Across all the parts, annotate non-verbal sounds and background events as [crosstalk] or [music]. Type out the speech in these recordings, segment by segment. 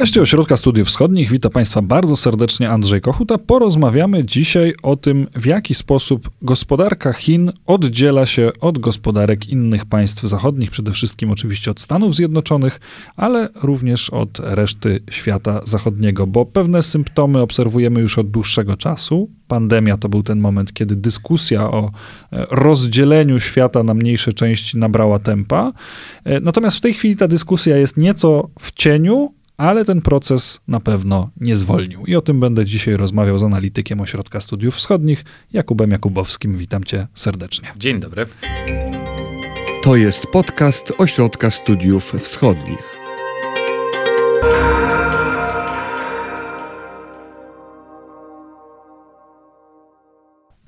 podcaście Ośrodka Studiów Wschodnich witam Państwa bardzo serdecznie Andrzej Kochuta. Porozmawiamy dzisiaj o tym, w jaki sposób gospodarka Chin oddziela się od gospodarek innych państw zachodnich, przede wszystkim oczywiście od Stanów Zjednoczonych, ale również od reszty świata zachodniego, bo pewne symptomy obserwujemy już od dłuższego czasu. Pandemia to był ten moment, kiedy dyskusja o e, rozdzieleniu świata na mniejsze części nabrała tempa. E, natomiast w tej chwili ta dyskusja jest nieco w cieniu, ale ten proces na pewno nie zwolnił. I o tym będę dzisiaj rozmawiał z analitykiem Ośrodka Studiów Wschodnich, Jakubem Jakubowskim. Witam cię serdecznie. Dzień dobry. To jest podcast Ośrodka Studiów Wschodnich.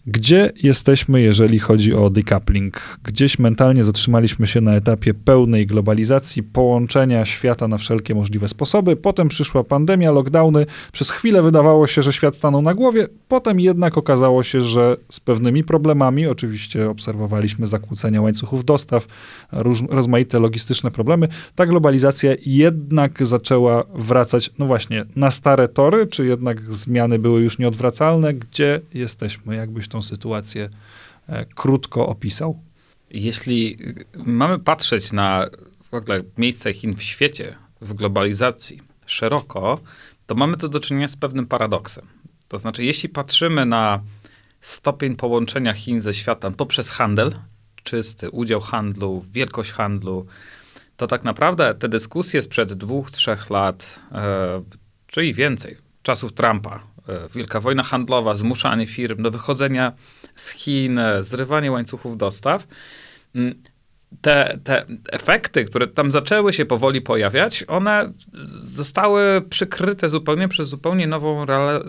Gdzie jesteśmy, jeżeli chodzi o decoupling? Gdzieś mentalnie zatrzymaliśmy się na etapie pełnej globalizacji, połączenia świata na wszelkie możliwe sposoby. Potem przyszła pandemia, lockdowny. Przez chwilę wydawało się, że świat stanął na głowie. Potem jednak okazało się, że z pewnymi problemami, oczywiście obserwowaliśmy zakłócenia łańcuchów dostaw, róż, rozmaite logistyczne problemy, ta globalizacja jednak zaczęła wracać, no właśnie, na stare tory, czy jednak zmiany były już nieodwracalne? Gdzie jesteśmy? Jakbyś tą sytuację e, krótko opisał? Jeśli mamy patrzeć na w ogóle miejsce Chin w świecie, w globalizacji szeroko, to mamy tu do czynienia z pewnym paradoksem. To znaczy, jeśli patrzymy na stopień połączenia Chin ze światem poprzez handel, czysty udział handlu, wielkość handlu, to tak naprawdę te dyskusje sprzed dwóch, trzech lat, e, czyli więcej, czasów Trumpa, wielka wojna handlowa, zmuszanie firm do wychodzenia z Chin, e, zrywanie łańcuchów dostaw. Mm, te, te efekty, które tam zaczęły się powoli pojawiać, one zostały przykryte zupełnie przez zupełnie nową e,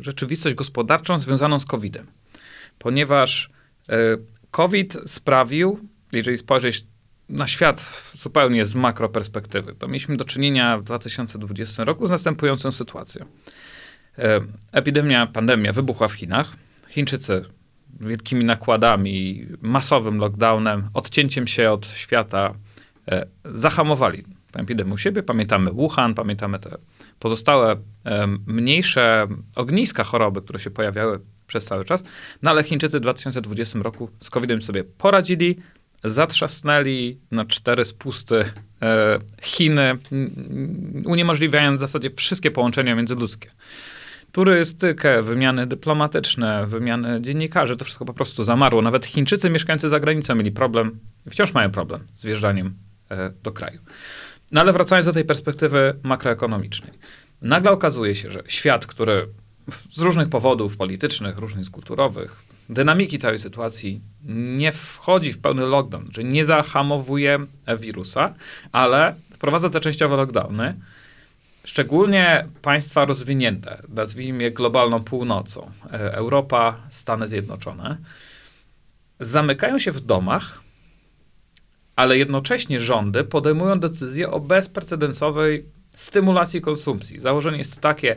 rzeczywistość gospodarczą związaną z COVID-em. Ponieważ COVID sprawił, jeżeli spojrzeć na świat zupełnie z makroperspektywy, to mieliśmy do czynienia w 2020 roku z następującą sytuacją. E, epidemia, pandemia wybuchła w Chinach. Chińczycy wielkimi nakładami, masowym lockdownem, odcięciem się od świata e, zahamowali tę epidemię u siebie. Pamiętamy Wuhan, pamiętamy te pozostałe e, mniejsze ogniska choroby, które się pojawiały przez cały czas. No ale Chińczycy w 2020 roku z COVID-em sobie poradzili, zatrzasnęli na cztery spusty Chiny, uniemożliwiając w zasadzie wszystkie połączenia międzyludzkie turystykę, wymiany dyplomatyczne, wymiany dziennikarzy, to wszystko po prostu zamarło. Nawet Chińczycy mieszkający za granicą mieli problem, wciąż mają problem z wjeżdżaniem e, do kraju. No ale wracając do tej perspektywy makroekonomicznej. Nagle okazuje się, że świat, który z różnych powodów politycznych, różnych kulturowych, dynamiki całej sytuacji nie wchodzi w pełny lockdown, czyli nie zahamowuje wirusa, ale wprowadza te częściowe lockdowny, Szczególnie państwa rozwinięte, nazwijmy je globalną północą, e, Europa, Stany Zjednoczone, zamykają się w domach, ale jednocześnie rządy podejmują decyzję o bezprecedensowej stymulacji konsumpcji. Założenie jest takie,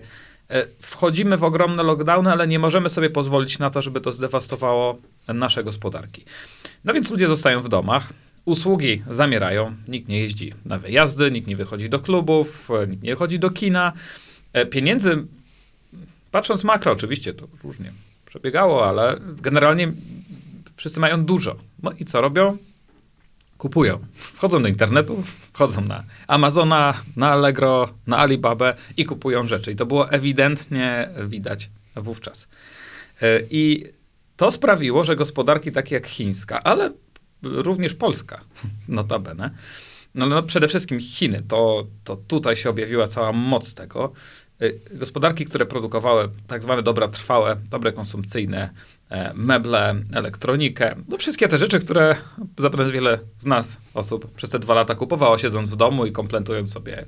e, wchodzimy w ogromne lockdowny, ale nie możemy sobie pozwolić na to, żeby to zdewastowało nasze gospodarki. No więc ludzie zostają w domach, usługi zamierają, nikt nie jeździ na wyjazdy, nikt nie wychodzi do klubów, nikt nie chodzi do kina. E, pieniędzy, patrząc makro, oczywiście to różnie przebiegało, ale generalnie wszyscy mają dużo. No i co robią? Kupują. Wchodzą do internetu, wchodzą na Amazona, na Allegro, na Alibabę i kupują rzeczy. I to było ewidentnie widać wówczas. E, I to sprawiło, że gospodarki takie jak chińska, ale również Polska, [laughs] notabene. No, no przede wszystkim Chiny, to, to tutaj się objawiła cała moc tego. Y, gospodarki, które produkowały tak zwane dobra trwałe, dobre konsumpcyjne, e, meble, elektronikę, no wszystkie te rzeczy, które zapewne wiele z nas, osób, przez te dwa lata kupowało, siedząc w domu i kompletując sobie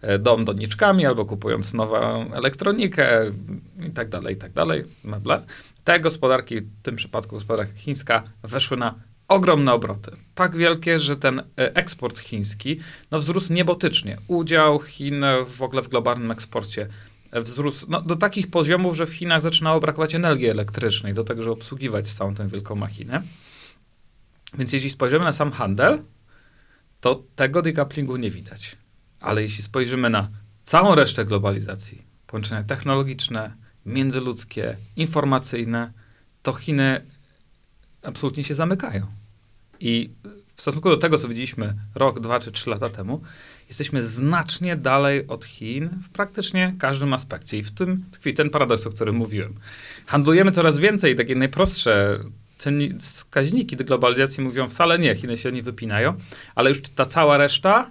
e, dom doniczkami, albo kupując nową elektronikę i tak dalej, i tak dalej, meble. Te gospodarki, w tym przypadku gospodarka chińska, weszły na ogromne obroty. Tak wielkie, że ten e, eksport chiński no, wzrósł niebotycznie. Udział Chin w ogóle w globalnym eksporcie e, wzrósł no, do takich poziomów, że w Chinach zaczynało brakować energii elektrycznej do tego, żeby obsługiwać całą tę wielką machinę. Więc jeśli spojrzymy na sam handel, to tego decouplingu nie widać. Ale jeśli spojrzymy na całą resztę globalizacji, połączenia technologiczne, międzyludzkie, informacyjne, to Chiny absolutnie się zamykają. I w stosunku do tego, co widzieliśmy rok, dwa czy trzy lata temu, jesteśmy znacznie dalej od Chin w praktycznie każdym aspekcie. I w tym tkwi ten paradoks, o którym mówiłem. Handlujemy coraz więcej, takie najprostsze wskaźniki do globalizacji mówią wcale nie, Chiny się nie wypinają, ale już ta cała reszta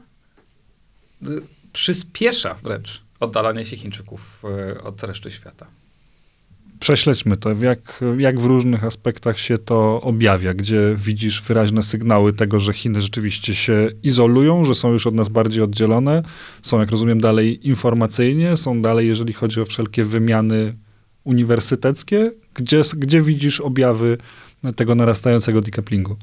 y, przyspiesza wręcz oddalanie się Chińczyków y, od reszty świata. Prześledźmy to, jak, jak w różnych aspektach się to objawia, gdzie widzisz wyraźne sygnały tego, że Chiny rzeczywiście się izolują, że są już od nas bardziej oddzielone, są, jak rozumiem, dalej informacyjnie, są dalej, jeżeli chodzi o wszelkie wymiany uniwersyteckie. Gdzie, gdzie widzisz objawy tego narastającego decouplingu?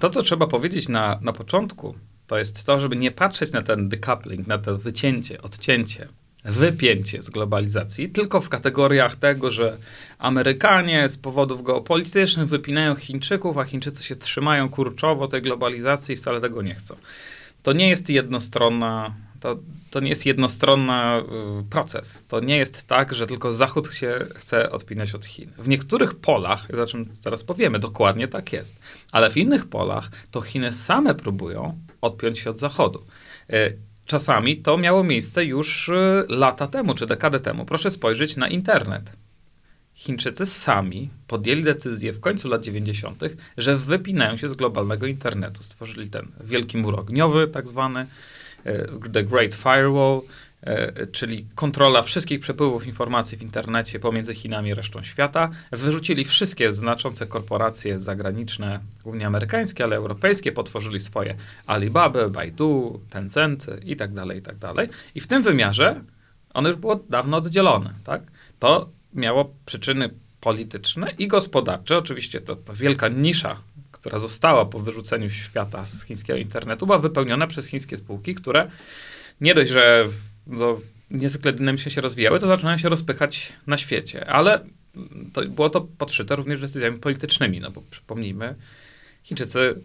To, co trzeba powiedzieć na, na początku, to jest to, żeby nie patrzeć na ten decoupling, na to wycięcie, odcięcie, wypięcie z globalizacji, tylko w kategoriach tego, że Amerykanie z powodów geopolitycznych wypinają Chińczyków, a Chińczycy się trzymają kurczowo tej globalizacji i wcale tego nie chcą. To nie jest jednostronna, to, to nie jest jednostronna y, proces. To nie jest tak, że tylko Zachód się chce odpinać od Chin. W niektórych polach, za czym zaraz powiemy, dokładnie tak jest. Ale w innych polach to Chiny same próbują odpiąć się od Zachodu. Y, Czasami to miało miejsce już y, lata temu, czy dekadę temu. Proszę spojrzeć na internet. Chińczycy sami podjęli decyzję w końcu lat 90., że wypinają się z globalnego internetu. Stworzyli ten wielki mur ogniowy, tak zwany, e, The Great Firewall, czyli kontrola wszystkich przepływów informacji w internecie pomiędzy Chinami a resztą świata. Wyrzucili wszystkie znaczące korporacje zagraniczne, głównie amerykańskie, ale europejskie, potworzyli swoje Alibaba, Baidu, Tencent i tak dalej, i tak dalej. I w tym wymiarze ono już było dawno oddzielone, tak? To miało przyczyny polityczne i gospodarcze. Oczywiście to, ta wielka nisza, która została po wyrzuceniu świata z chińskiego internetu, była wypełniona przez chińskie spółki, które nie dość, że no, niezwykle dynamicznie się rozwijały, to zaczynają się rozpychać na świecie. Ale to, było to podszyte również decyzjami politycznymi, no bo przypomnijmy, Chińczycy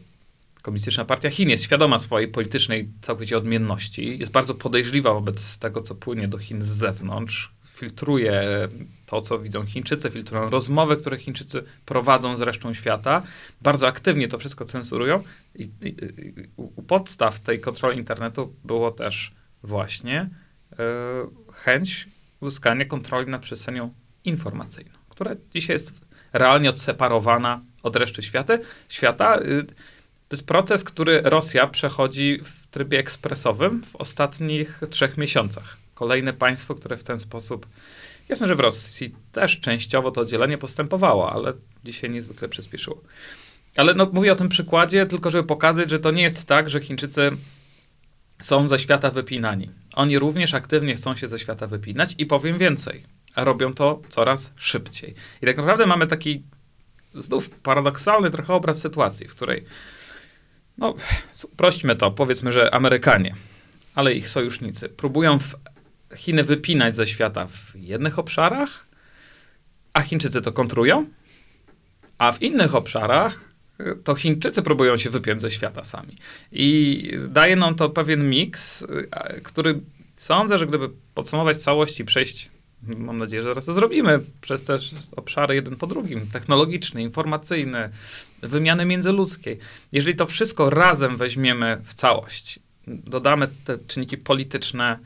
Komunistyczna Partia Chin jest świadoma swojej politycznej całkowicie odmienności, jest bardzo podejrzliwa wobec tego, co płynie do Chin z zewnątrz, filtruje to, co widzą Chińczycy, filtrują rozmowy, które Chińczycy prowadzą z resztą świata, bardzo aktywnie to wszystko cenzurują i, i, i u podstaw tej kontroli internetu było też właśnie chęć uzyskania kontroli nad przestrzenią informacyjną, która dzisiaj jest realnie odseparowana od reszty świata. świata y, to jest proces, który Rosja przechodzi w trybie ekspresowym w ostatnich trzech miesiącach. Kolejne państwo, które w ten sposób. Jasne, że w Rosji też częściowo to oddzielenie postępowało, ale dzisiaj niezwykle przyspieszyło. Ale no, mówię o tym przykładzie, tylko żeby pokazać, że to nie jest tak, że Chińczycy są ze świata wypinani. Oni również aktywnie chcą się ze świata wypinać i powiem więcej, robią to coraz szybciej. I tak naprawdę mamy taki znów paradoksalny trochę obraz sytuacji, w której no, uprośćmy to, powiedzmy, że Amerykanie, ale ich sojusznicy próbują Chiny wypinać ze świata w jednych obszarach, a Chińczycy to kontrują, a w innych obszarach to Chińczycy próbują się wypiąć ze świata sami. I daje nam to pewien miks, a- który sądzę, że gdyby podsumować całość i przejść, mam nadzieję, że zaraz to zrobimy, przez te obszary jeden po drugim, technologiczny, informacyjny, wymiany międzyludzkiej. Jeżeli to wszystko razem weźmiemy w całość, dodamy te czynniki polityczne,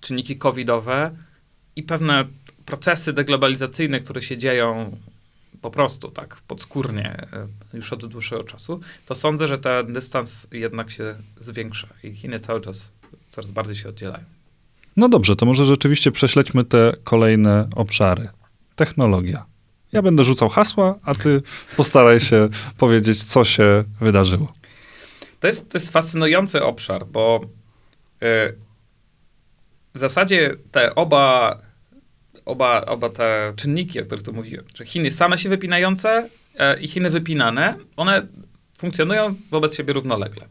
czynniki covidowe i pewne procesy deglobalizacyjne, które się dzieją po prostu tak podskórnie e, już od dłuższego czasu, to sądzę, że ten dystans jednak się zwiększa i Chiny cały czas coraz bardziej się oddzielają. No dobrze, to może rzeczywiście prześledźmy te kolejne obszary. Technologia. Ja będę rzucał hasła, a ty postaraj się [laughs] powiedzieć, co się wydarzyło. To jest, to jest fascynujący obszar, bo y, w zasadzie te oba, oba, oba te czynniki, o których tu mówiłem, że Chiny same się wypinające e, i Chiny wypinane, one funkcjonują wobec siebie równolegle.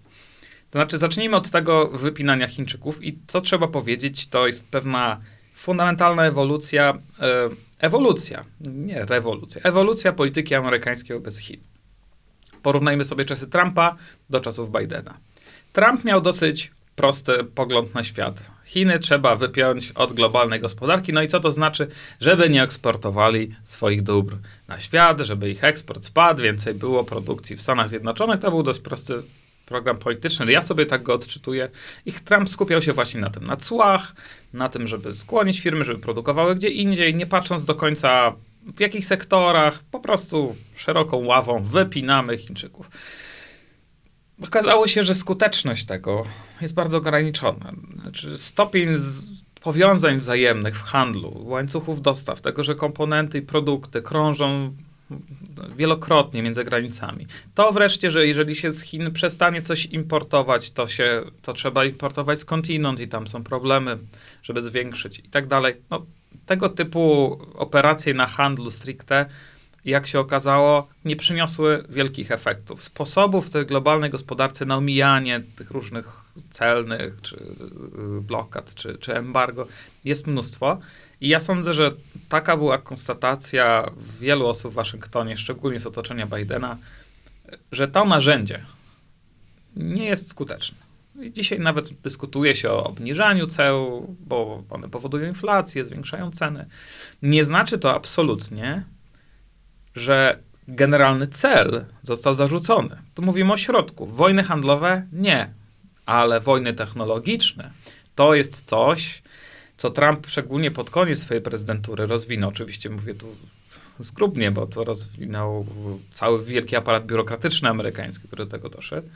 To znaczy, zacznijmy od tego wypinania Chińczyków i co trzeba powiedzieć, to jest pewna fundamentalna ewolucja, e, ewolucja, nie rewolucja, ewolucja polityki amerykańskiej wobec Chin. Porównajmy sobie czasy Trumpa do czasów Bidena. Trump miał dosyć prosty pogląd na świat. Chiny trzeba wypiąć od globalnej gospodarki. No i co to znaczy? Żeby nie eksportowali swoich dóbr na świat, żeby ich eksport spadł, więcej było produkcji w Stanach Zjednoczonych. To był dość prosty program polityczny. Ja sobie tak go odczytuję. I Trump skupiał się właśnie na tym, na cłach, na tym, żeby skłonić firmy, żeby produkowały gdzie indziej, nie patrząc do końca w jakich sektorach, po prostu szeroką ławą wypinamy Chińczyków. Okazało się, że skuteczność tego jest bardzo ograniczona. Znaczy stopień powiązań wzajemnych w handlu, łańcuchów dostaw, tego, że komponenty i produkty krążą wielokrotnie między granicami. To wreszcie, że jeżeli się z Chin przestanie coś importować, to, się, to trzeba importować skądinąd i tam są problemy, żeby zwiększyć i tak dalej. No, tego typu operacje na handlu stricte jak się okazało, nie przyniosły wielkich efektów. Sposobów w tej globalnej gospodarce na omijanie tych różnych celnych, czy y, blokad, czy, czy embargo jest mnóstwo. I ja sądzę, że taka była konstatacja wielu osób w Waszyngtonie, szczególnie z otoczenia Bidena, że to narzędzie nie jest skuteczne. I dzisiaj nawet dyskutuje się o obniżaniu ceł, bo one powodują inflację, zwiększają ceny. Nie znaczy to absolutnie, że generalny cel został zarzucony. Tu mówimy o środku. Wojny handlowe nie, ale wojny technologiczne to jest coś, co Trump szczególnie pod koniec swojej prezydentury rozwinął. Oczywiście mówię tu skrupnie, bo to rozwinął cały wielki aparat biurokratyczny amerykański, który do tego doszedł.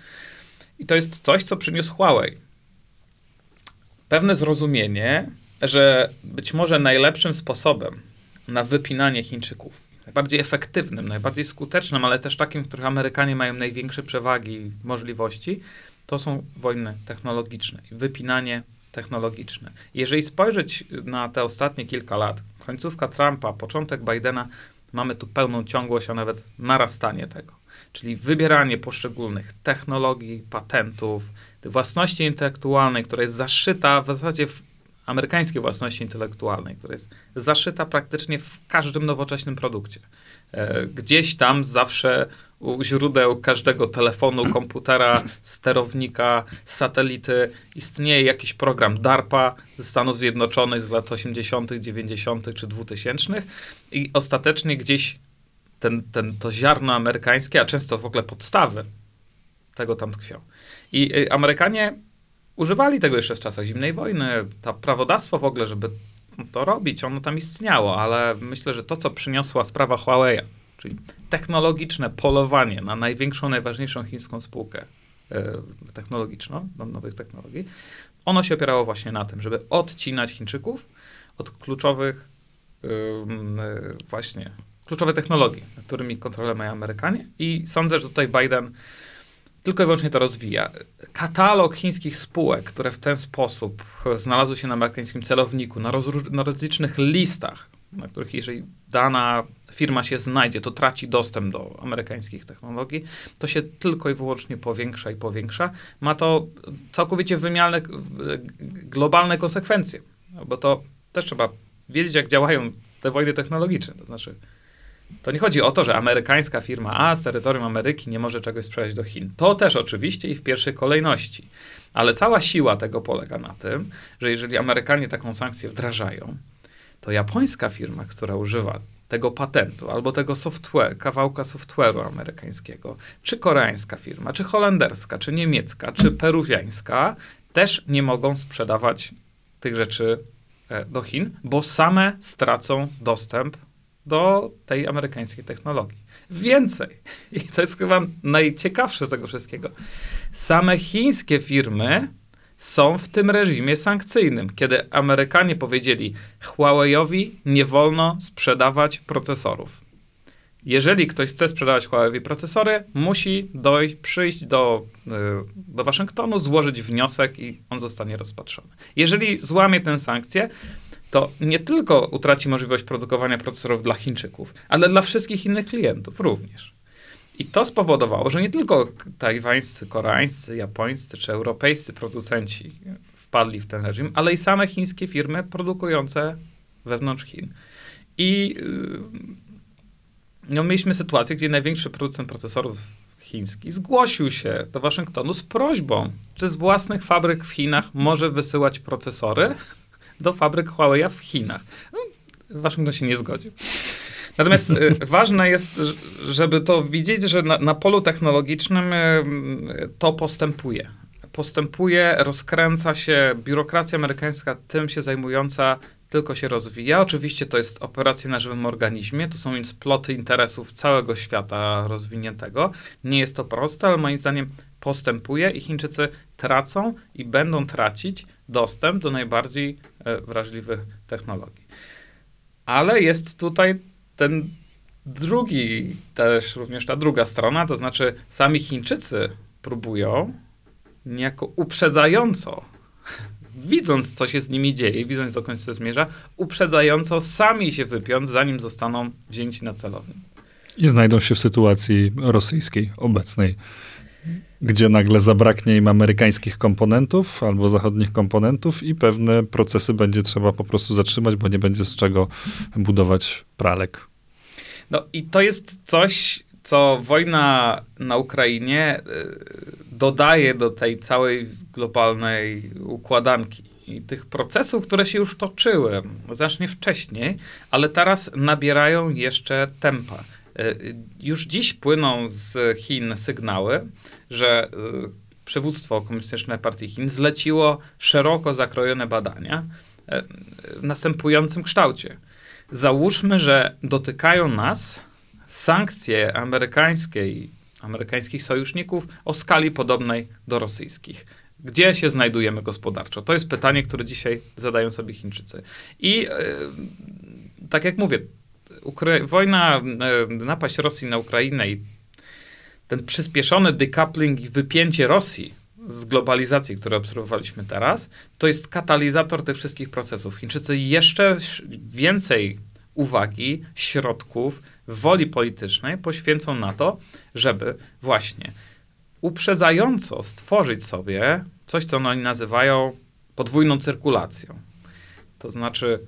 I to jest coś, co przyniósł Huawei. Pewne zrozumienie, że być może najlepszym sposobem na wypinanie Chińczyków najbardziej efektywnym, najbardziej skutecznym, ale też takim, w których Amerykanie mają największe przewagi i możliwości, to są wojny technologiczne i wypinanie technologiczne. Jeżeli spojrzeć na te ostatnie kilka lat, końcówka Trumpa, początek Bidena, mamy tu pełną ciągłość, a nawet narastanie tego. Czyli wybieranie poszczególnych technologii, patentów, własności intelektualnej, która jest zaszyta w zasadzie w amerykańskiej własności intelektualnej, która jest zaszyta praktycznie w każdym nowoczesnym produkcie. E, gdzieś tam zawsze u źródeł każdego telefonu, [clears throat] komputera, sterownika, satelity istnieje jakiś program DARPA ze Stanów Zjednoczonych z lat 80., 90. czy 2000 i ostatecznie gdzieś ten, ten, to ziarno amerykańskie, a często w ogóle podstawy tego tam tkwią. I y, Amerykanie używali tego jeszcze w czasach zimnej wojny. To prawodawstwo w ogóle, żeby to robić, ono tam istniało, ale myślę, że to, co przyniosła sprawa Huawei, czyli technologiczne polowanie na największą, najważniejszą chińską spółkę e, technologiczną, do nowych technologii, ono się opierało właśnie na tym, żeby odcinać Chińczyków od kluczowych e, właśnie kluczowe technologii, którymi kontrolę mają Amerykanie i sądzę, że tutaj Biden tylko i wyłącznie to rozwija. Katalog chińskich spółek, które w ten sposób znalazły się na amerykańskim celowniku, na, na rozlicznych listach, na których jeżeli dana firma się znajdzie, to traci dostęp do amerykańskich technologii, to się tylko i wyłącznie powiększa i powiększa. Ma to całkowicie wymiarne, globalne konsekwencje, bo to też trzeba wiedzieć, jak działają te wojny technologiczne. To znaczy, to nie chodzi o to, że amerykańska firma A z terytorium Ameryki nie może czegoś sprzedać do Chin. To też oczywiście i w pierwszej kolejności. Ale cała siła tego polega na tym, że jeżeli Amerykanie taką sankcję wdrażają, to japońska firma, która używa tego patentu albo tego software, kawałka software'u amerykańskiego, czy koreańska firma, czy holenderska, czy niemiecka, czy peruwiańska, też nie mogą sprzedawać tych rzeczy e, do Chin, bo same stracą dostęp do tej amerykańskiej technologii. Więcej, i to jest chyba najciekawsze z tego wszystkiego, same chińskie firmy są w tym reżimie sankcyjnym, kiedy Amerykanie powiedzieli Huawei'owi nie wolno sprzedawać procesorów. Jeżeli ktoś chce sprzedawać Huawei procesory, musi dojść, przyjść do, y, do Waszyngtonu, złożyć wniosek i on zostanie rozpatrzony. Jeżeli złamie tę sankcję, to nie tylko utraci możliwość produkowania procesorów dla Chińczyków, ale dla wszystkich innych klientów również. I to spowodowało, że nie tylko tajwańscy, koreańscy, japońscy czy europejscy producenci wpadli w ten reżim, ale i same chińskie firmy produkujące wewnątrz Chin. I yy, no, mieliśmy sytuację, gdzie największy producent procesorów chiński zgłosił się do Waszyngtonu z prośbą, czy z własnych fabryk w Chinach może wysyłać procesory do fabryk Huawei w Chinach. No, Waszyngton się nie zgodził. Natomiast y, ważne jest, żeby to widzieć, że na, na polu technologicznym y, to postępuje. Postępuje, rozkręca się, biurokracja amerykańska tym się zajmująca tylko się rozwija. Oczywiście to jest operacja na żywym organizmie, to są sploty interesów całego świata rozwiniętego. Nie jest to proste, ale moim zdaniem postępuje i Chińczycy tracą i będą tracić dostęp do najbardziej e, wrażliwych technologii. Ale jest tutaj ten drugi, też również ta druga strona, to znaczy sami Chińczycy próbują niejako uprzedzająco widząc, co się z nimi dzieje, widząc, dokąd to zmierza, uprzedzająco sami się wypiąć, zanim zostaną wzięci na celownik. I znajdą się w sytuacji rosyjskiej, obecnej, gdzie nagle zabraknie im amerykańskich komponentów albo zachodnich komponentów i pewne procesy będzie trzeba po prostu zatrzymać, bo nie będzie z czego budować pralek. No i to jest coś, co wojna na Ukrainie y, dodaje do tej całej globalnej układanki i tych procesów, które się już toczyły znacznie wcześniej, ale teraz nabierają jeszcze tempa. E, już dziś płyną z Chin sygnały, że e, przywództwo Komunistycznej Partii Chin zleciło szeroko zakrojone badania e, w następującym kształcie. Załóżmy, że dotykają nas sankcje amerykańskie i amerykańskich sojuszników o skali podobnej do rosyjskich. Gdzie się znajdujemy gospodarczo? To jest pytanie, które dzisiaj zadają sobie Chińczycy. I yy, tak jak mówię, Ukra- wojna, yy, napaść Rosji na Ukrainę i ten przyspieszony decoupling i wypięcie Rosji z globalizacji, które obserwowaliśmy teraz, to jest katalizator tych wszystkich procesów. Chińczycy jeszcze więcej uwagi, środków, woli politycznej poświęcą na to, żeby właśnie uprzedzająco stworzyć sobie coś, co oni nazywają podwójną cyrkulacją. To znaczy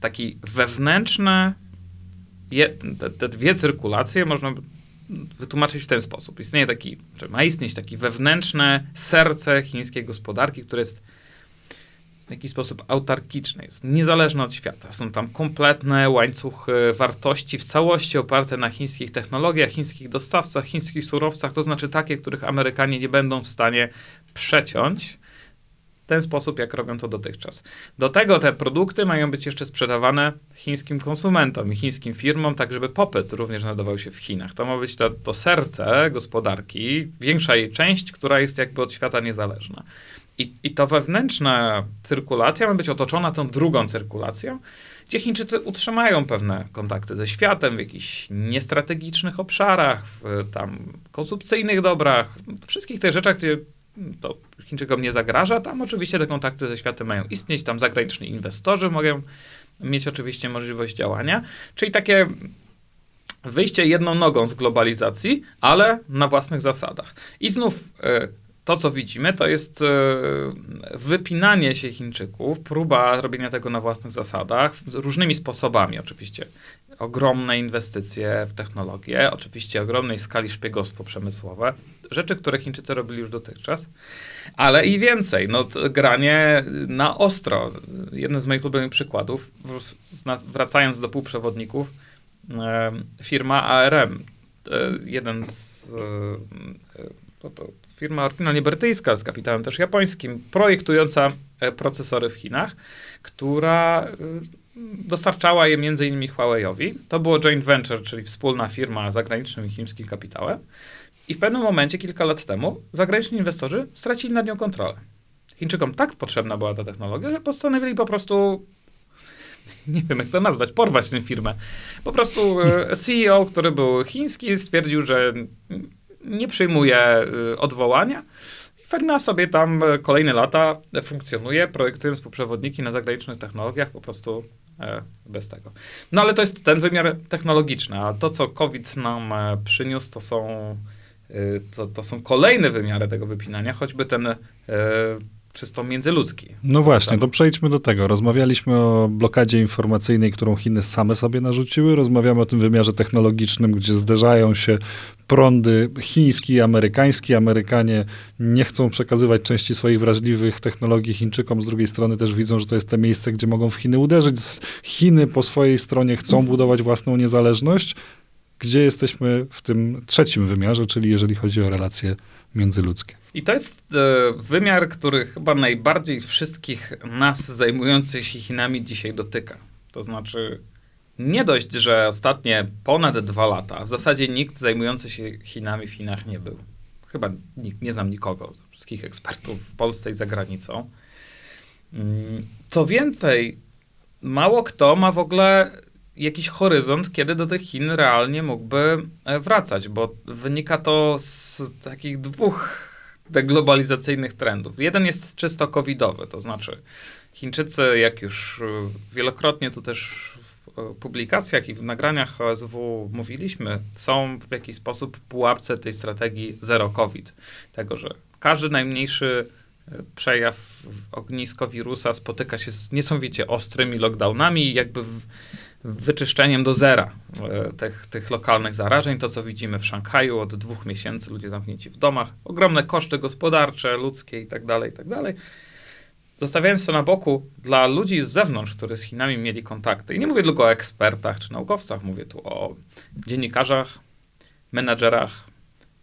taki wewnętrzne, je, te, te, dwie cyrkulacje można wytłumaczyć w ten sposób. Istnieje taki, czy ma istnieć takie wewnętrzne serce chińskiej gospodarki, które jest w jakiś sposób autarkiczne, jest niezależne od świata. Są tam kompletne łańcuchy wartości w całości oparte na chińskich technologiach, chińskich dostawcach, chińskich surowcach, to znaczy takie, których Amerykanie nie będą w stanie przeciąć ten sposób, jak robią to dotychczas. Do tego te produkty mają być jeszcze sprzedawane chińskim konsumentom i chińskim firmom, tak żeby popyt również znajdował się w Chinach. To ma być to, to serce gospodarki, większa jej część, która jest jakby od świata niezależna. I, I ta wewnętrzna cyrkulacja ma być otoczona tą drugą cyrkulacją, gdzie Chińczycy utrzymają pewne kontakty ze światem w jakichś niestrategicznych obszarach, w tam konsumpcyjnych dobrach, w wszystkich tych rzeczach, gdzie to Chińczykom nie zagraża. Tam oczywiście te kontakty ze światem mają istnieć, tam zagraniczni inwestorzy mogą mieć oczywiście możliwość działania, czyli takie wyjście jedną nogą z globalizacji, ale na własnych zasadach. I znów y, to, co widzimy, to jest e, wypinanie się Chińczyków, próba robienia tego na własnych zasadach, różnymi sposobami oczywiście. Ogromne inwestycje w technologię, oczywiście ogromnej skali szpiegostwo przemysłowe, rzeczy, które Chińczycy robili już dotychczas, ale i więcej. No, granie na ostro. Jeden z moich ulubionych przykładów, wracając do półprzewodników, e, firma ARM, e, jeden z to, to firma oryginalnie brytyjska z kapitałem też japońskim, projektująca e, procesory w Chinach, która e, dostarczała je między innymi Huawei'owi. To było joint venture, czyli wspólna firma z zagranicznym i chińskim kapitałem. I w pewnym momencie, kilka lat temu, zagraniczni inwestorzy stracili nad nią kontrolę. Chińczykom tak potrzebna była ta technologia, że postanowili po prostu [laughs] nie wiem jak to nazwać, porwać tę firmę. Po prostu e, CEO, który był chiński, stwierdził, że nie przyjmuje y, odwołania. I Ferna sobie tam y, kolejne lata funkcjonuje, projektując półprzewodniki na zagranicznych technologiach, po prostu e, bez tego. No ale to jest ten wymiar technologiczny, a to, co COVID nam e, przyniósł, to są, to, to są kolejne wymiary tego wypinania, choćby ten czysto międzyludzki. No właśnie, to przejdźmy do tego. Rozmawialiśmy o blokadzie informacyjnej, którą Chiny same sobie narzuciły. Rozmawiamy o tym wymiarze technologicznym, gdzie zderzają się prądy chiński i amerykański. Amerykanie nie chcą przekazywać części swoich wrażliwych technologii Chińczykom. Z drugiej strony też widzą, że to jest to miejsce, gdzie mogą w Chiny uderzyć. Chiny po swojej stronie chcą budować własną niezależność. Gdzie jesteśmy w tym trzecim wymiarze, czyli jeżeli chodzi o relacje międzyludzkie? I to jest e, wymiar, który chyba najbardziej wszystkich nas zajmujących się Chinami dzisiaj dotyka. To znaczy, nie dość, że ostatnie ponad dwa lata w zasadzie nikt zajmujący się Chinami w Chinach nie był. Chyba nikt, nie znam nikogo, wszystkich ekspertów w Polsce i za granicą. Mm, Co więcej, mało kto ma w ogóle jakiś horyzont, kiedy do tych Chin realnie mógłby e, wracać, bo wynika to z takich dwóch deglobalizacyjnych trendów. Jeden jest czysto covidowy, to znaczy Chińczycy, jak już e, wielokrotnie tu też w e, publikacjach i w nagraniach OSW mówiliśmy, są w jakiś sposób w pułapce tej strategii zero COVID. Tego, że każdy najmniejszy przejaw ognisko wirusa spotyka się z niesamowicie ostrymi lockdownami jakby w, wyczyszczeniem do zera e, tych, tych lokalnych zarażeń. To, co widzimy w Szanghaju od dwóch miesięcy, ludzie zamknięci w domach, ogromne koszty gospodarcze, ludzkie i tak dalej, i tak dalej. Zostawiając to na boku, dla ludzi z zewnątrz, którzy z Chinami mieli kontakty, i nie mówię tylko o ekspertach czy naukowcach, mówię tu o dziennikarzach, menadżerach,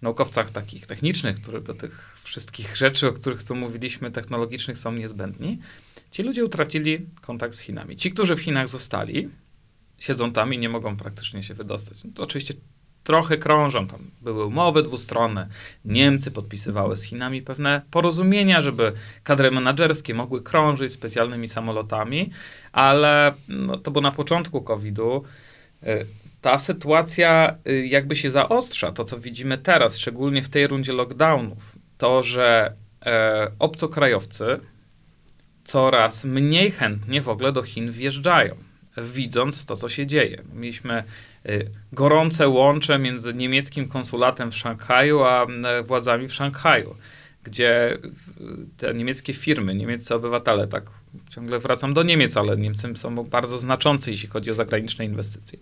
naukowcach takich technicznych, które do tych wszystkich rzeczy, o których tu mówiliśmy, technologicznych są niezbędni, ci ludzie utracili kontakt z Chinami. Ci, którzy w Chinach zostali, siedzą tam i nie mogą praktycznie się wydostać. No to oczywiście trochę krążą, tam były umowy dwustronne, Niemcy podpisywały z Chinami pewne porozumienia, żeby kadry menedżerskie mogły krążyć specjalnymi samolotami, ale no, to było na początku COVID-u. Y, Ta sytuacja y, jakby się zaostrza, to co widzimy teraz, szczególnie w tej rundzie lockdownów, to, że e, obcokrajowcy coraz mniej chętnie w ogóle do Chin wjeżdżają widząc to, co się dzieje. Mieliśmy y, gorące łącze między niemieckim konsulatem w Szanghaju, a y, władzami w Szanghaju, gdzie te niemieckie firmy, niemieccy obywatele, tak ciągle wracam do Niemiec, ale Niemcy są bardzo znaczący, jeśli chodzi o zagraniczne inwestycje.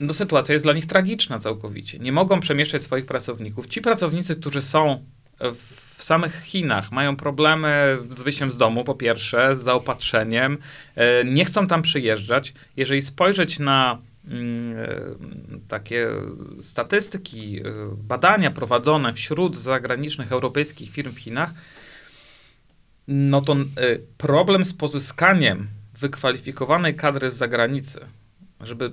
No, sytuacja jest dla nich tragiczna całkowicie. Nie mogą przemieszczać swoich pracowników. Ci pracownicy, którzy są w samych Chinach mają problemy z wyjściem z domu, po pierwsze, z zaopatrzeniem, e, nie chcą tam przyjeżdżać. Jeżeli spojrzeć na mm, e, takie statystyki, e, badania prowadzone wśród zagranicznych europejskich firm w Chinach, no to problem z pozyskaniem wykwalifikowanej kadry z zagranicy, żeby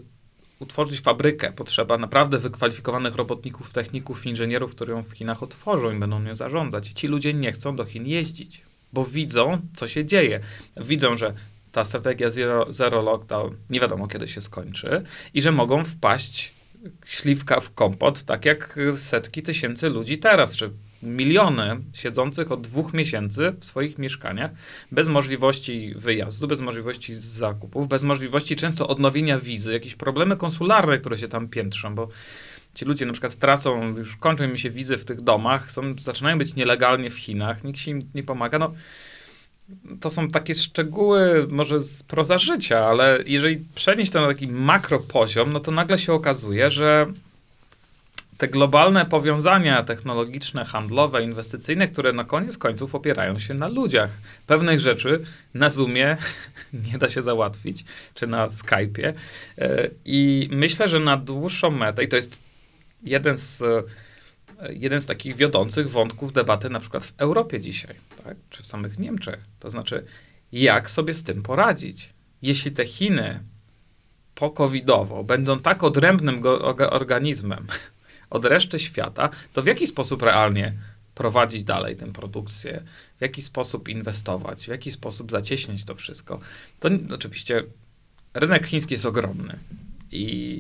utworzyć fabrykę, potrzeba naprawdę wykwalifikowanych robotników, techników, inżynierów, którzy ją w Chinach otworzą i będą nią zarządzać. Ci ludzie nie chcą do Chin jeździć, bo widzą, co się dzieje. Widzą, że ta strategia zero, zero lockdown nie wiadomo kiedy się skończy i że mogą wpaść śliwka w kompot, tak jak setki tysięcy ludzi teraz, czy miliony siedzących od dwóch miesięcy w swoich mieszkaniach, bez możliwości wyjazdu, bez możliwości zakupów, bez możliwości często odnowienia wizy, jakieś problemy konsularne, które się tam piętrzą, bo ci ludzie na przykład tracą, już kończą im się wizy w tych domach, są, zaczynają być nielegalnie w Chinach, nikt się im nie pomaga. No, to są takie szczegóły może z proza życia, ale jeżeli przenieść to na taki makropoziom, no to nagle się okazuje, że te globalne powiązania technologiczne, handlowe, inwestycyjne, które na koniec końców opierają się na ludziach. Pewnych rzeczy na Zoomie [laughs] nie da się załatwić, czy na Skype'ie. E, I myślę, że na dłuższą metę, i to jest jeden z, e, jeden z takich wiodących wątków debaty na przykład w Europie dzisiaj, tak? czy w samych Niemczech. To znaczy, jak sobie z tym poradzić? Jeśli te Chiny po-covidowo będą tak odrębnym organizmem, od reszty świata, to w jaki sposób realnie prowadzić dalej tę produkcję, w jaki sposób inwestować, w jaki sposób zacieśniać to wszystko. To oczywiście rynek chiński jest ogromny i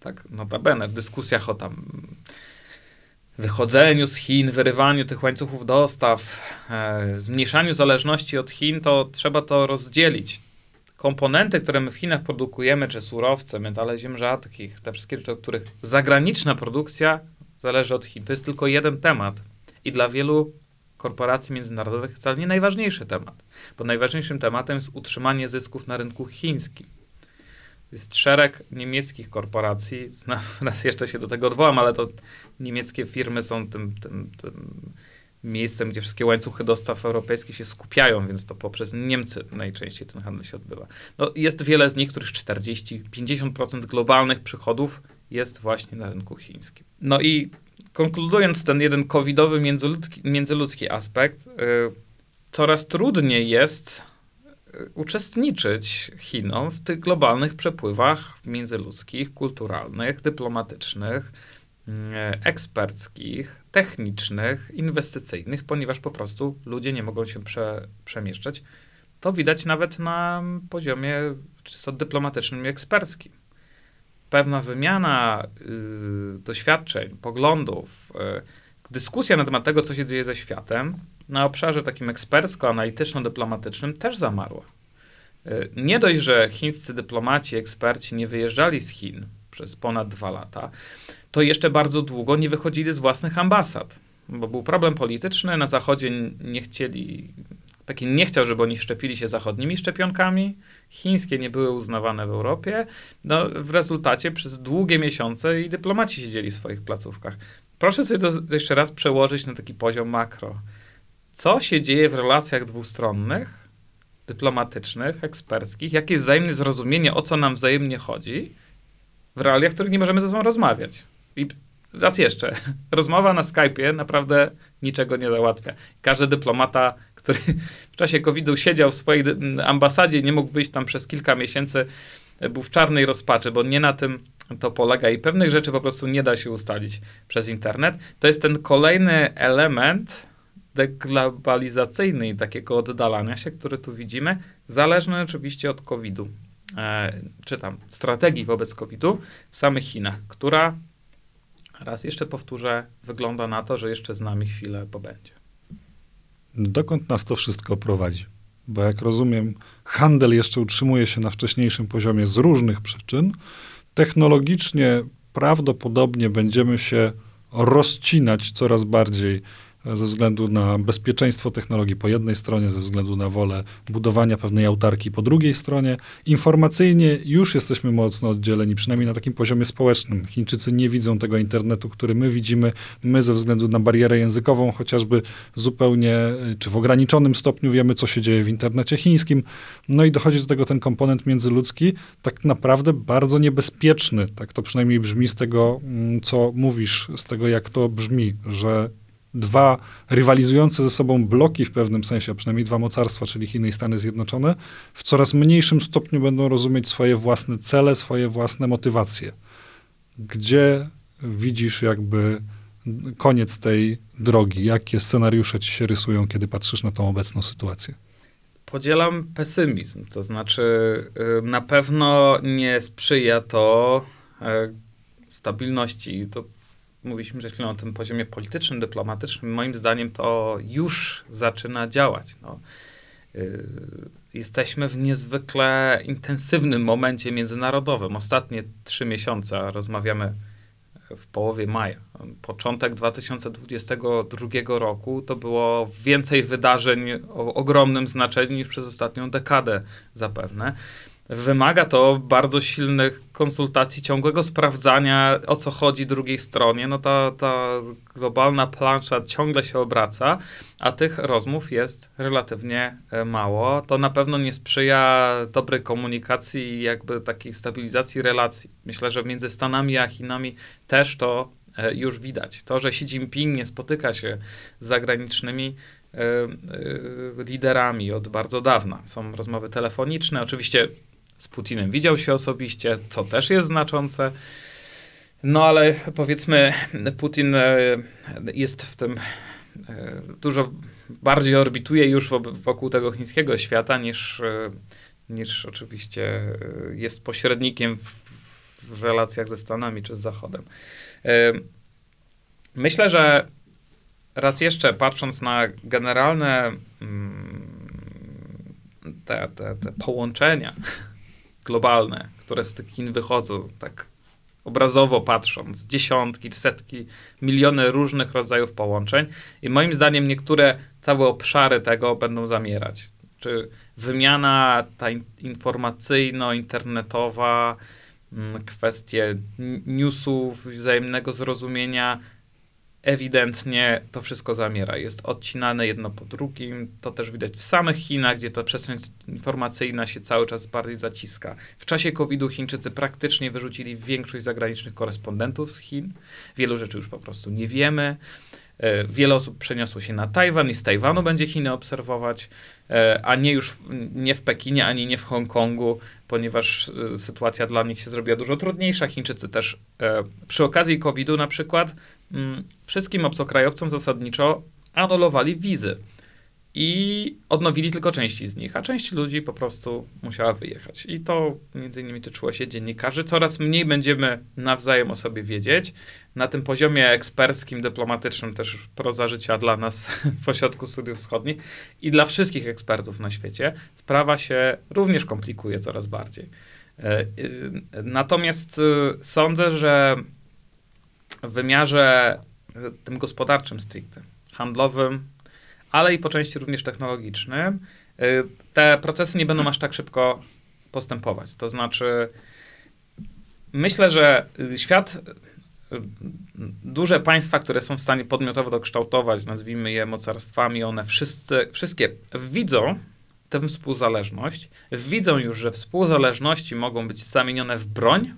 tak notabene w dyskusjach o tam wychodzeniu z Chin, wyrywaniu tych łańcuchów dostaw, e, zmniejszaniu zależności od Chin, to trzeba to rozdzielić komponenty, które my w Chinach produkujemy, czy surowce, metale ziem rzadkich, te wszystkie rzeczy, od których zagraniczna produkcja zależy od Chin. To jest tylko jeden temat i dla wielu korporacji międzynarodowych wcale nie najważniejszy temat, bo najważniejszym tematem jest utrzymanie zysków na rynku chińskim. Jest szereg niemieckich korporacji, [laughs] raz jeszcze się do tego odwołam, ale to niemieckie firmy są tym, tym, tym miejscem, gdzie wszystkie łańcuchy dostaw europejskie się skupiają, więc to poprzez Niemcy najczęściej ten handel się odbywa. No, jest wiele z nich, których 40-50% globalnych przychodów jest właśnie na rynku chińskim. No i konkludując ten jeden covidowy międzyludzki, międzyludzki aspekt, yy, coraz trudniej jest y, uczestniczyć Chinom w tych globalnych przepływach międzyludzkich, kulturalnych, dyplomatycznych, eksperckich, technicznych, inwestycyjnych, ponieważ po prostu ludzie nie mogą się prze, przemieszczać. To widać nawet na poziomie czysto dyplomatycznym i eksperckim. Pewna wymiana y, doświadczeń, poglądów, y, dyskusja na temat tego, co się dzieje ze światem, na obszarze takim ekspercko-analityczno-dyplomatycznym też zamarła. Y, nie dość, że chińscy dyplomaci, eksperci nie wyjeżdżali z Chin przez ponad dwa lata, to jeszcze bardzo długo nie wychodzili z własnych ambasad, bo był problem polityczny. Na Zachodzie nie chcieli, Pekin nie chciał, żeby oni szczepili się zachodnimi szczepionkami. Chińskie nie były uznawane w Europie. No, w rezultacie przez długie miesiące i dyplomaci siedzieli w swoich placówkach. Proszę sobie to jeszcze raz przełożyć na taki poziom makro. Co się dzieje w relacjach dwustronnych, dyplomatycznych, eksperckich? Jakie jest wzajemne zrozumienie, o co nam wzajemnie chodzi w realiach, w których nie możemy ze sobą rozmawiać? I raz jeszcze, [laughs] rozmowa na Skype'ie naprawdę niczego nie załatwia. Każdy dyplomata, który w czasie COVID-u siedział w swojej ambasadzie i nie mógł wyjść tam przez kilka miesięcy, był w czarnej rozpaczy, bo nie na tym to polega i pewnych rzeczy po prostu nie da się ustalić przez internet. To jest ten kolejny element deglobalizacyjny i takiego oddalania się, który tu widzimy, zależny oczywiście od COVID-u, e, czy tam strategii wobec COVID-u w samych Chinach, która raz jeszcze powtórzę, wygląda na to, że jeszcze z nami chwilę pobędzie. Dokąd nas to wszystko prowadzi? Bo jak rozumiem, handel jeszcze utrzymuje się na wcześniejszym poziomie z różnych przyczyn. Technologicznie prawdopodobnie będziemy się rozcinać coraz bardziej ze względu na bezpieczeństwo technologii po jednej stronie, ze względu na wolę budowania pewnej autarki po drugiej stronie. Informacyjnie już jesteśmy mocno oddzieleni, przynajmniej na takim poziomie społecznym. Chińczycy nie widzą tego internetu, który my widzimy. My ze względu na barierę językową chociażby zupełnie, czy w ograniczonym stopniu wiemy, co się dzieje w internecie chińskim. No i dochodzi do tego ten komponent międzyludzki, tak naprawdę bardzo niebezpieczny. Tak to przynajmniej brzmi z tego, mm, co mówisz, z tego, jak to brzmi, że dwa rywalizujące ze sobą bloki w pewnym sensie, a przynajmniej dwa mocarstwa, czyli Chiny i Stany Zjednoczone, w coraz mniejszym stopniu będą rozumieć swoje własne cele, swoje własne motywacje. Gdzie widzisz jakby koniec tej drogi? Jakie scenariusze ci się rysują, kiedy patrzysz na tą obecną sytuację? Podzielam pesymizm, to znaczy y, na pewno nie sprzyja to y, stabilności. To mówiliśmy przed chwilą o tym poziomie politycznym, dyplomatycznym, moim zdaniem to już zaczyna działać. No. Yy, jesteśmy w niezwykle intensywnym momencie międzynarodowym. Ostatnie trzy miesiące, rozmawiamy w połowie maja. Początek 2022 roku to było więcej wydarzeń o ogromnym znaczeniu niż przez ostatnią dekadę zapewne. Wymaga to bardzo silnych konsultacji, ciągłego sprawdzania, o co chodzi drugiej stronie. No ta, ta globalna plansza ciągle się obraca, a tych rozmów jest relatywnie e, mało. To na pewno nie sprzyja dobrej komunikacji i jakby takiej stabilizacji relacji. Myślę, że między Stanami a Chinami też to e, już widać. To, że Xi Jinping nie spotyka się z zagranicznymi e, liderami od bardzo dawna. Są rozmowy telefoniczne. Oczywiście z Putinem widział się osobiście, co też jest znaczące. No ale powiedzmy, Putin e, jest w tym e, dużo bardziej orbituje już wokół tego chińskiego świata niż, e, niż oczywiście jest pośrednikiem w, relacjach ze Stanami czy z Zachodem. Myślę, że raz jeszcze patrząc na generalne mm, te, te, te połączenia globalne, które z tych Chin wychodzą, tak obrazowo patrząc, dziesiątki, setki, miliony różnych rodzajów połączeń. I moim zdaniem niektóre całe obszary tego będą zamierać. Czy wymiana ta in- informacyjno-internetowa, mm, kwestie newsów, wzajemnego zrozumienia, ewidentnie to wszystko zamiera. Jest odcinane jedno po drugim. To też widać w samych Chinach, gdzie ta przestrzeń informacyjna się cały czas bardziej zaciska. W czasie COVID-u Chińczycy praktycznie wyrzucili większość zagranicznych korespondentów z Chin. Wielu rzeczy już po prostu nie wiemy. E, Wiele osób przeniosło się na Tajwan i z Tajwanu będzie Chiny obserwować, e, a nie już w, nie w Pekinie, ani nie w Hongkongu, ponieważ e, sytuacja dla nich się zrobiła dużo trudniejsza. Chińczycy też przy okazji COVID-u na przykład wszystkim obcokrajowcom zasadniczo anulowali wizy i odnowili tylko części z nich, a część ludzi po prostu musiała wyjechać. I to między innymi tyczyło się dziennikarzy. Coraz mniej będziemy nawzajem o sobie wiedzieć. Na tym poziomie eksperckim, dyplomatycznym też proza życia dla nas [laughs] w Ośrodku Studiów Wschodnich i dla wszystkich ekspertów na świecie sprawa się również komplikuje coraz bardziej. E, y, Natomiast y, sądzę, że w wymiarze y, tym gospodarczym stricte, handlowym, ale i po części również technologicznym, y, te procesy nie będą aż tak szybko postępować. To znaczy, myślę, że świat, y, duże państwa, które są w stanie podmiotowo dokształtować, nazwijmy je mocarstwami, one wszyscy, wszystkie widzą tę współzależność, widzą już, że współzależności mogą być zamienione w broń,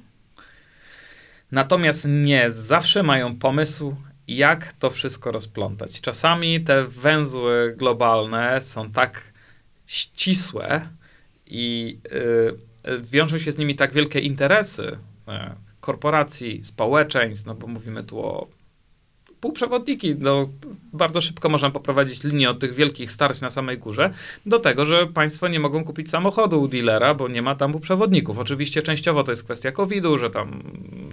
natomiast nie zawsze mają pomysł, jak to wszystko rozplątać. Czasami te węzły globalne są tak ścisłe i y, y, wiążą się z nimi tak wielkie interesy y, korporacji, społeczeństw, no bo mówimy tu o półprzewodniki, no, bardzo szybko można poprowadzić linię od tych wielkich starć na samej górze do tego, że państwo nie mogą kupić samochodu u dealera, bo nie ma tam półprzewodników. Oczywiście częściowo to jest kwestia COVID-u, że tam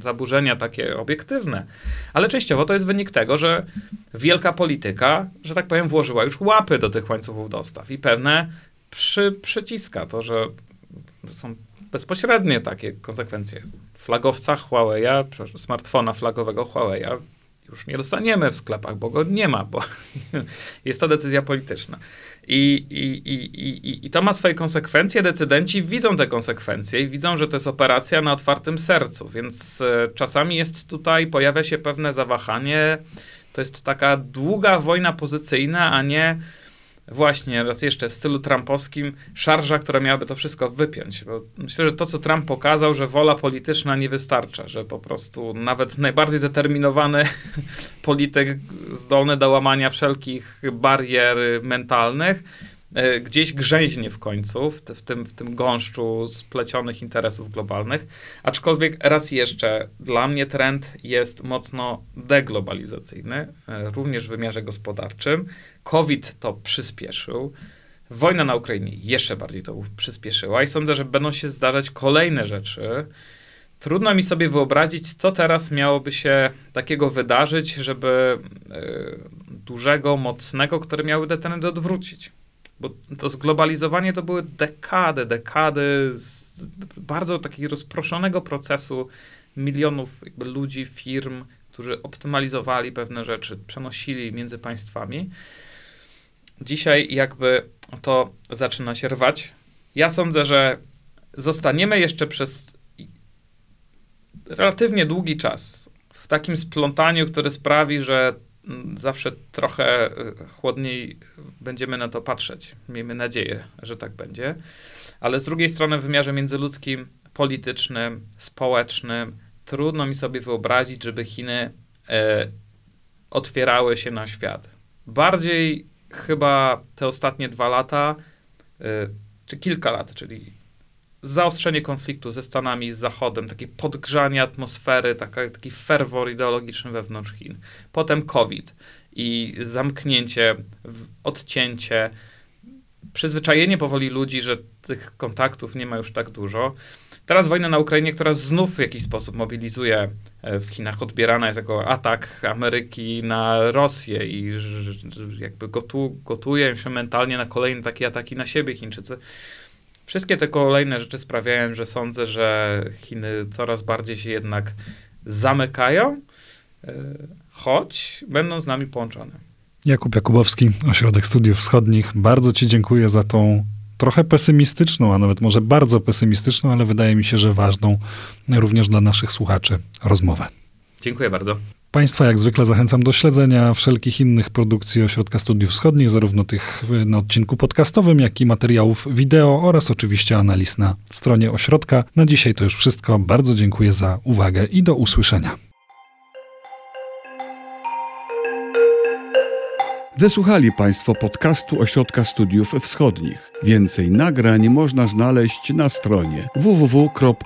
zaburzenia takie obiektywne, ale częściowo to jest wynik tego, że wielka polityka, że tak powiem, włożyła już łapy do tych łańcuchów dostaw i pewne przy, przyciska to, że są bezpośrednie takie konsekwencje. Flagowca przepraszam, smartfona flagowego Huawei'a już nie dostaniemy w sklepach, bo go nie ma, bo [laughs] jest to decyzja polityczna. I, i, i, i, I to ma swoje konsekwencje. Decydenci widzą te konsekwencje i widzą, że to jest operacja na otwartym sercu, więc e, czasami jest tutaj, pojawia się pewne zawahanie. To jest taka długa wojna pozycyjna, a nie właśnie, raz jeszcze w stylu trumpowskim, szarża, która miałaby to wszystko wypiąć. Bo myślę, że to, co Trump pokazał, że wola polityczna nie wystarcza, że po prostu nawet najbardziej zdeterminowany [laughs] polityk zdolny do łamania wszelkich barier mentalnych, gdzieś grzęźnie w końcu, w, te, w, tym, w tym gąszczu splecionych interesów globalnych. Aczkolwiek raz jeszcze, dla mnie trend jest mocno deglobalizacyjny, e, również w wymiarze gospodarczym. COVID to przyspieszył. Wojna na Ukrainie jeszcze bardziej to przyspieszyła i sądzę, że będą się zdarzać kolejne rzeczy. Trudno mi sobie wyobrazić, co teraz miałoby się takiego wydarzyć, żeby y, dużego, mocnego, które miały te trendy odwrócić. Bo to zglobalizowanie to były dekady, dekady bardzo takiego rozproszonego procesu milionów ludzi, firm, którzy optymalizowali pewne rzeczy, przenosili między państwami. Dzisiaj jakby to zaczyna się rwać. Ja sądzę, że zostaniemy jeszcze przez relatywnie długi czas w takim splątaniu, które sprawi, że zawsze trochę y, chłodniej będziemy na to patrzeć. Miejmy nadzieję, że tak będzie. Ale z drugiej strony w wymiarze międzyludzkim, politycznym, społecznym, trudno mi sobie wyobrazić, żeby Chiny e, otwierały się na świat. Bardziej chyba te ostatnie dwa lata, y, czy kilka lat, czyli zaostrzenie konfliktu ze Stanami, z Zachodem, takie podgrzanie atmosfery, taka, taki ferwor ideologiczny wewnątrz Chin. Potem COVID i zamknięcie, odcięcie, przyzwyczajenie powoli ludzi, że tych kontaktów nie ma już tak dużo. Teraz wojna na Ukrainie, która znów w jakiś sposób mobilizuje e, w Chinach, odbierana jest jako atak Ameryki na Rosję i jakby gotu, gotuje się mentalnie na kolejne takie ataki na siebie Chińczycy. Wszystkie te kolejne rzeczy sprawiają, że sądzę, że Chiny coraz bardziej się jednak zamykają, e, choć będą z nami połączone. Jakub Jakubowski, Ośrodek Studiów Wschodnich. Bardzo Ci dziękuję za tą trochę pesymistyczną, a nawet może bardzo pesymistyczną, ale wydaje mi się, że ważną również dla naszych słuchaczy rozmowę. Dziękuję bardzo. Państwa jak zwykle zachęcam do śledzenia wszelkich innych produkcji Ośrodka Studiów Wschodnich, zarówno tych na odcinku podcastowym, jak i materiałów wideo oraz oczywiście analiz na stronie ośrodka. Na dzisiaj to już wszystko. Bardzo dziękuję za uwagę i do usłyszenia. Wysłuchali Państwo podcastu Ośrodka Studiów Wschodnich. Więcej nagrań można znaleźć na stronie www.osw.waw.pl.